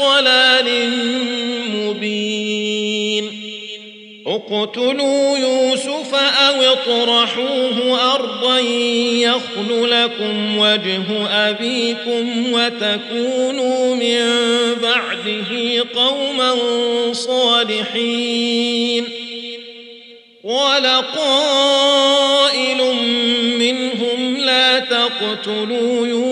ضلال مبين. اقتلوا يوسف أو اطرحوه أرضا يخل لكم وجه أبيكم وتكونوا من بعده قوما صالحين. ولقائل منهم لا تقتلوا يوسف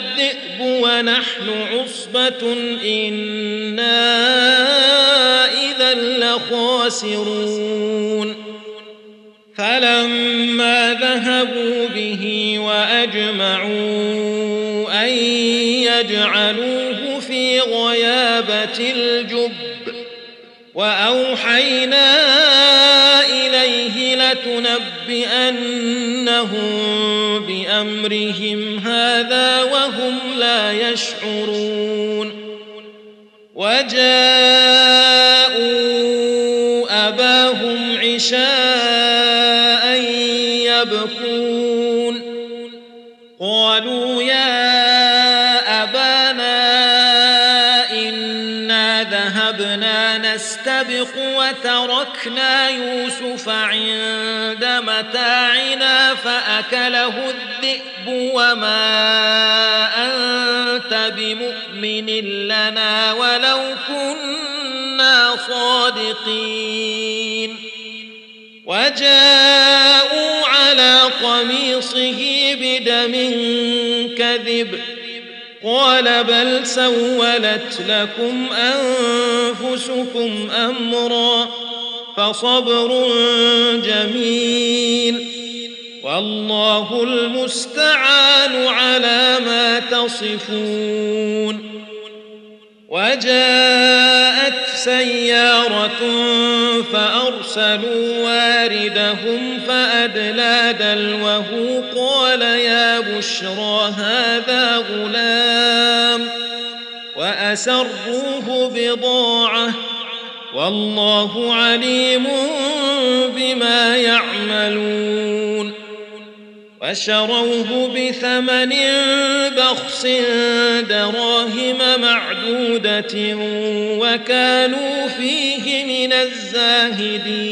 ونحن عصبة إنا إذا لخاسرون. فلما ذهبوا به وأجمعوا أن يجعلوه في غيابة الجب وأوحينا إليه لتنبئنهم بأمرهم هذا وهم لا يشعرون. وجاءوا أباهم عشاء يبكون وتركنا يوسف عند متاعنا فأكله الذئب وما أنت بمؤمن لنا ولو كنا صادقين. وجاءوا على قميصه بدم كذب قال بل سولت لكم أنفسكم أمرا. فصبر جميل. والله المستعان على ما تصفون. وجاءت سيارة فأرسلوا واردهم فأدلى دلوه قال يا بشرى هذا غلام. وأسروه بضاعة والله عليم بما يعملون. وشروه بثمن بخس دراهم معدودة وكانوا فيه من الزاهدين.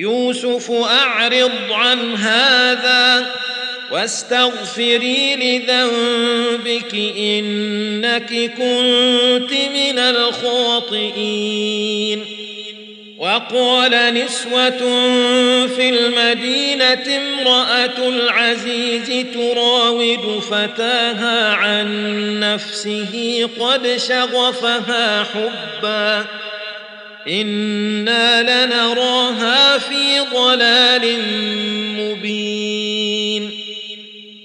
يوسف أعرض عن هذا واستغفري لذنبك إنك كنت من الخاطئين. وقال نسوة في المدينة امرأة العزيز تراود فتاها عن نفسه قد شغفها حبا. أنا لنراها في ضلال مبين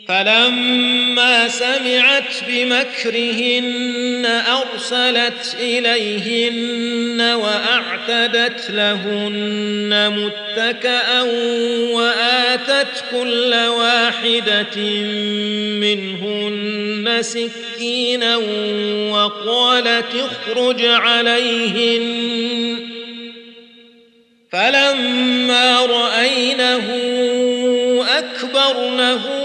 فلما سمعت بمكرهن أرسلت إليهن وأعتدت لهن متكأ وآتت كل واحدة منهن سكينا وقالت اخرج عليهن. فلما رأينه أكبرنه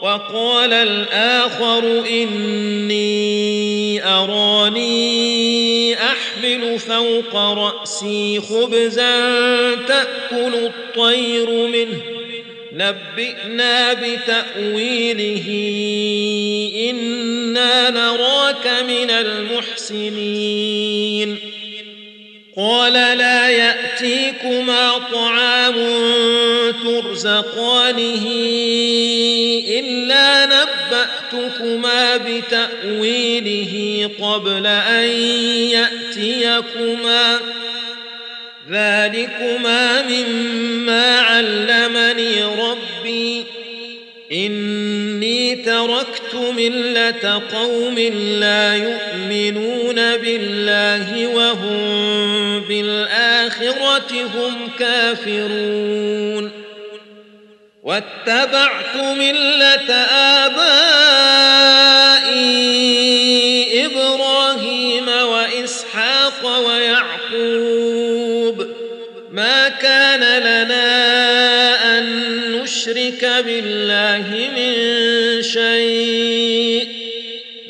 وقال الآخر إني أراني أحمل فوق رأسي خبزا تأكل الطير منه. نبئنا بتأويله. إنا نراك من المحسنين. قال لا يأتيكما طعام ترزقانه نبأتكما بتأويله قبل أن يأتيكما. ذلكما مما علمني ربي. إني تركت ملة قوم لا يؤمنون بالله وهم بالآخرة هم كافرون. واتبعت ملة آبائي نشرك بالله من شيء.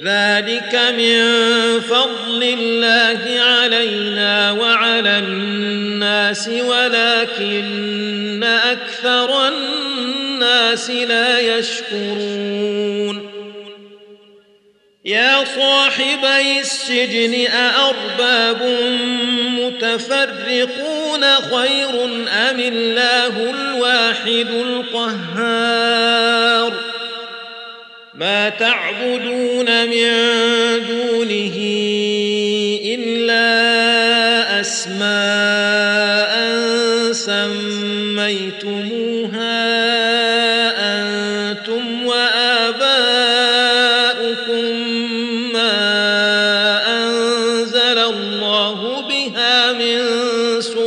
ذلك من فضل الله علينا وعلى الناس ولكن أكثر الناس لا يشكرون. يا صاحبي السجن أأرباب متفرقون. خير أم الله الواحد القهار؟ ما تعبدون من دونه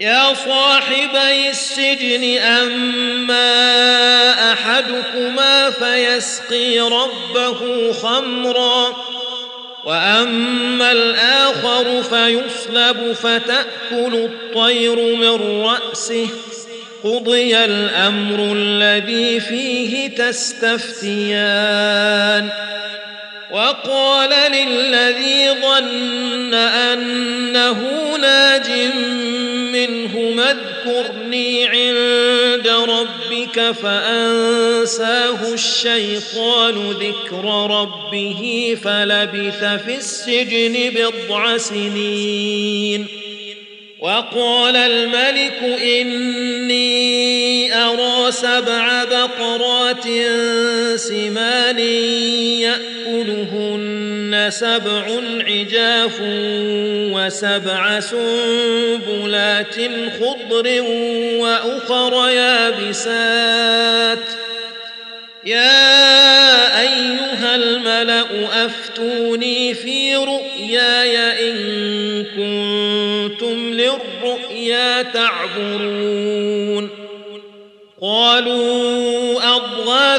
يا صاحبي السجن أما أحدكما فيسقي ربه خمرا وأما الآخر فيصلب فتأكل الطير من رأسه. قضي الأمر الذي فيه تستفتيان. وقال للذي ظن أنه ناج منهما اذكرني عند ربك فأنساه الشيطان ذكر ربه فلبث في السجن بضع سنين وقال الملك إني أرى سبع بقرات سمان يأكلهن سبع عجاف وسبع سنبلات خضر وأخر يابسات. يا أيها الملأ أفتوني في رؤياي إن كنتم للرؤيا تعبرون. قالوا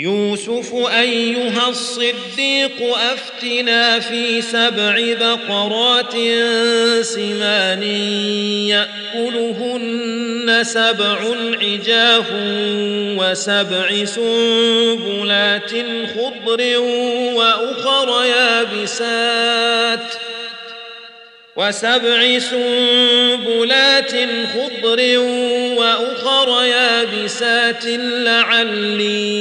يوسف أيها الصديق أفتنا في سبع بقرات سمان يأكلهن سبع عجاف وسبع سنبلات خضر وأخر يابسات ۖ وسبع سنبلات خضر وأخر يابسات لعلي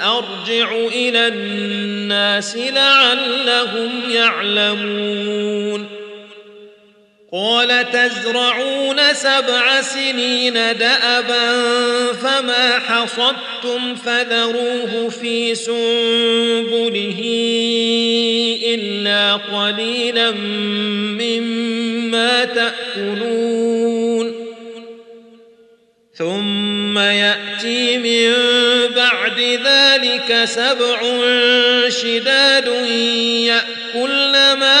أرجع إلى الناس لعلهم يعلمون قال تزرعون سبع سنين دأبا فما حصدتم فذروه في سنبله إلا قليلا مما تأكلون. ثم يأتي من بعد ذلك سبع شداد يأكلن ما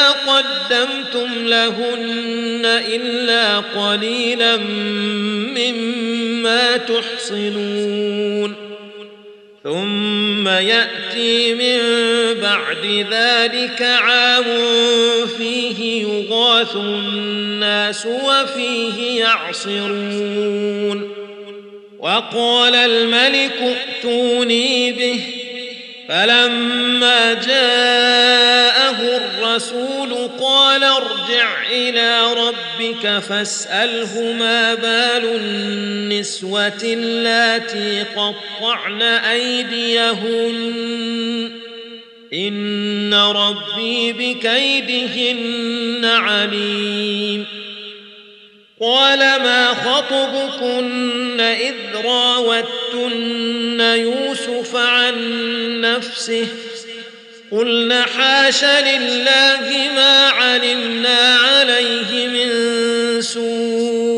قدمتم لهن الا قليلا مما تحصنون ثم ياتي من بعد ذلك عام فيه يغاث الناس وفيه يعصرون وقال الملك ائتوني به فلما جاءه الرسول قال ارجع إلى ربك فاسأله ما بال النسوة اللاتي قطعن أيديهن. إن ربي بكيدهن عليم. قال ما خطبكن إذ راوتن يوسف عن نفسه قلنا حاش لله ما علمنا عليه من سوء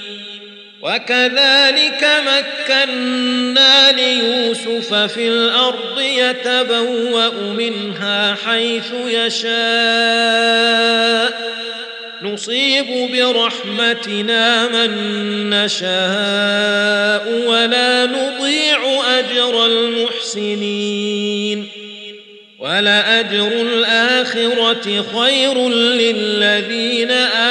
وكذلك مكنا ليوسف في الأرض يتبوأ منها حيث يشاء. نصيب برحمتنا من نشاء ولا نضيع أجر المحسنين. ولأجر الآخرة خير للذين آمنوا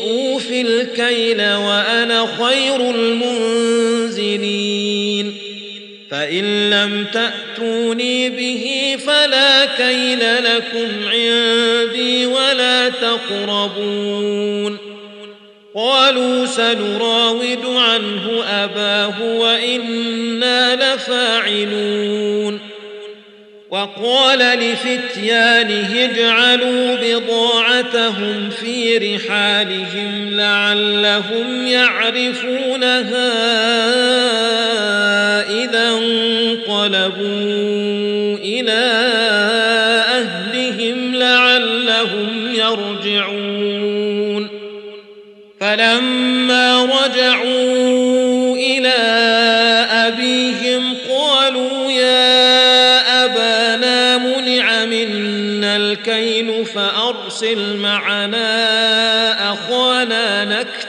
الكيل وأنا خير المنزلين. فإن لم تأتوني به فلا كيل لكم عندي ولا تقربون. قالوا سنراود عنه أباه وإنا لفاعلون. وقال لفتيانه اجعلوا بضاعتهم في رحالهم لعلهم يعرفونها إذا انقلبوا إلى أهلهم لعلهم يرجعون. فلما رجعوا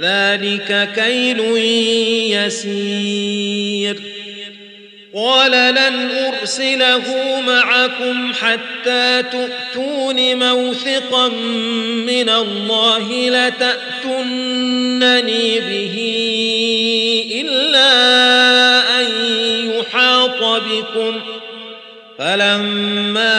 ذلك كيل يسير. قال لن أرسله معكم حتى تؤتون موثقا من الله لتاتونني به إلا أن يحاط بكم. فلما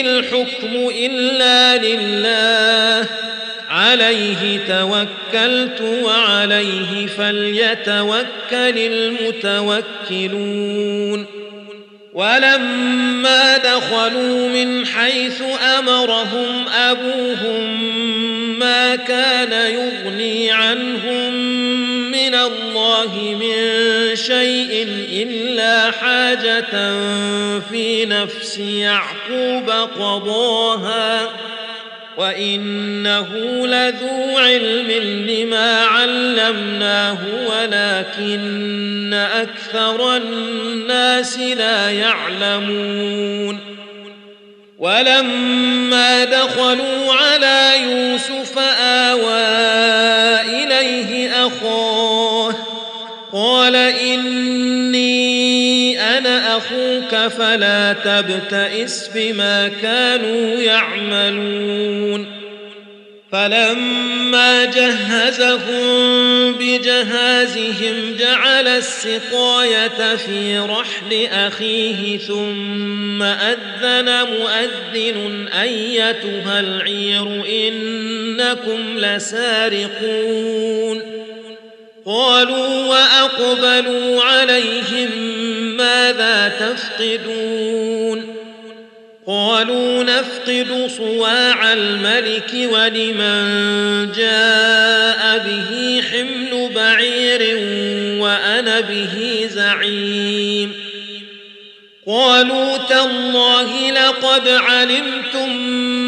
الحكم إلا لله. عليه توكلت وعليه فليتوكل المتوكلون. ولما دخلوا من حيث أمرهم أبوهم ما كان يغني عنهم من الله من شيء إلا حاجة في نفس يعقوب قضاها وإنه لذو علم لما علمناه ولكن أكثر الناس لا يعلمون ولما دخلوا على يوسف اخاه قال إني أنا أخوك فلا تبتئس بما كانوا يعملون. فلما جهزهم بجهازهم جعل السقاية في رحل أخيه ثم أذن مؤذن أيتها العير إنكم لسارقون. قالوا وأقبلوا عليهم ماذا تفقدون قالوا نفقد صواع الملك ولمن جاء به حمل بعير وأنا به زعيم قالوا تالله لقد علمتم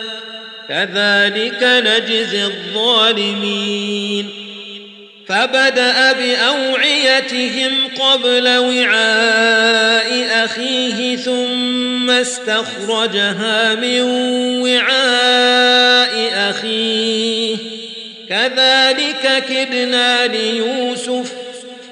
كذلك نجزي الظالمين. فبدأ بأوعيتهم قبل وعاء أخيه ثم استخرجها من وعاء أخيه. كذلك كدنا ليوسف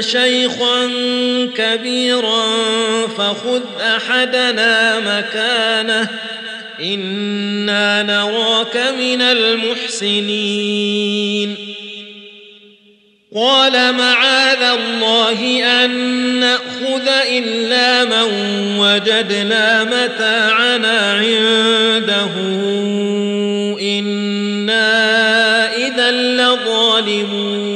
شيخا كبيرا فخذ أحدنا مكانه إنا نراك من المحسنين. قال معاذ الله أن نأخذ إلا من وجدنا متاعنا عنده. إنا إذا لظالمون.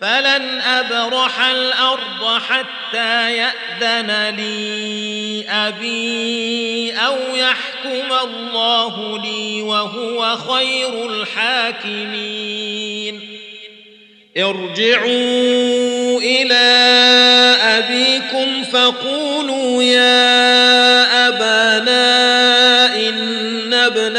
فلن أبرح الأرض حتى يأذن لي أبي أو يحكم الله لي وهو خير الحاكمين. ارجعوا إلى أبيكم فقولوا يا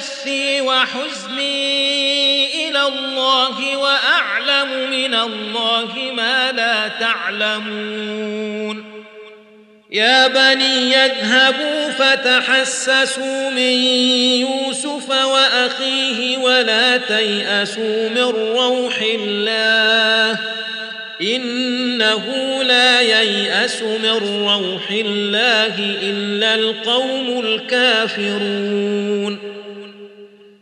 بثي وحزني إلى الله وأعلم من الله ما لا تعلمون. يا بني يذهبوا فتحسسوا من يوسف وأخيه ولا تيأسوا من روح الله. إنه لا ييأس من روح الله إلا القوم الكافرون.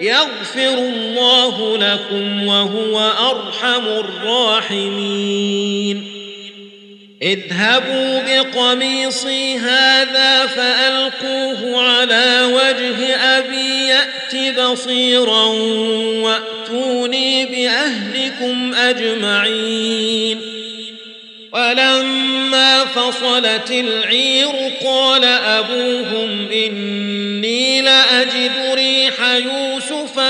يغفر الله لكم وهو أرحم الراحمين. اذهبوا بقميصي هذا فألقوه على وجه أبي يأت بصيرا وأتوني بأهلكم أجمعين. ولما فصلت العير قال أبوهم إني لأجد ريح يوسف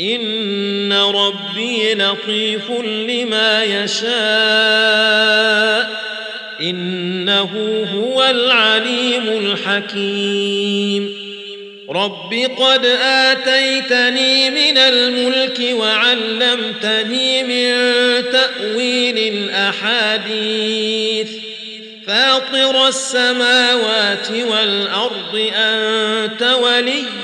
ان ربي لطيف لما يشاء انه هو العليم الحكيم رب قد آتيتني من الملك وعلمتني من تأويل الأحاديث فاطر السماوات والأرض أنت وليي في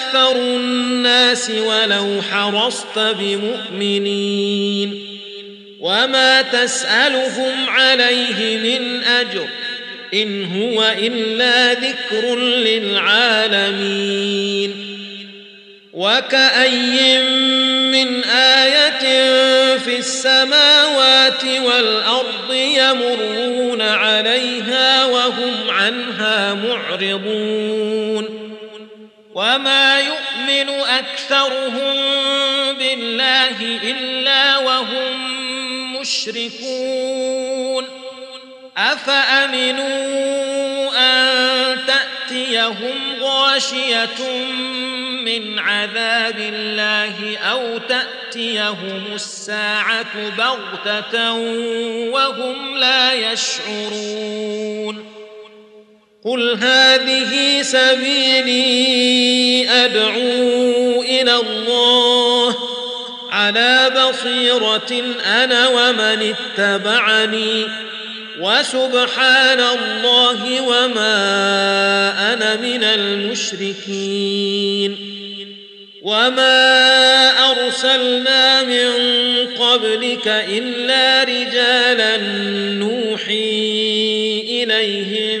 الناس ولو حرصت بمؤمنين وما تسألهم عليه من أجر إن هو إلا ذكر للعالمين وكأي من آية في السماوات والأرض يمرون عليها وهم عنها معرضون وما يؤمن أكثرهم بالله إلا وهم مشركون أفأمنوا أن تأتيهم غاشية من عذاب الله أو تأتيهم الساعة بغتة وهم لا يشعرون قل هذه سبيلي أدعو إلى الله على بصيرة أنا ومن اتبعني وسبحان الله وما أنا من المشركين وما أرسلنا من قبلك إلا رجالا نوحي إليهم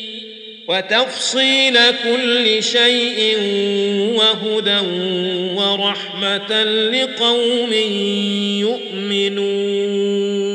وتفصيل كل شيء وهدى ورحمة لقوم يؤمنون.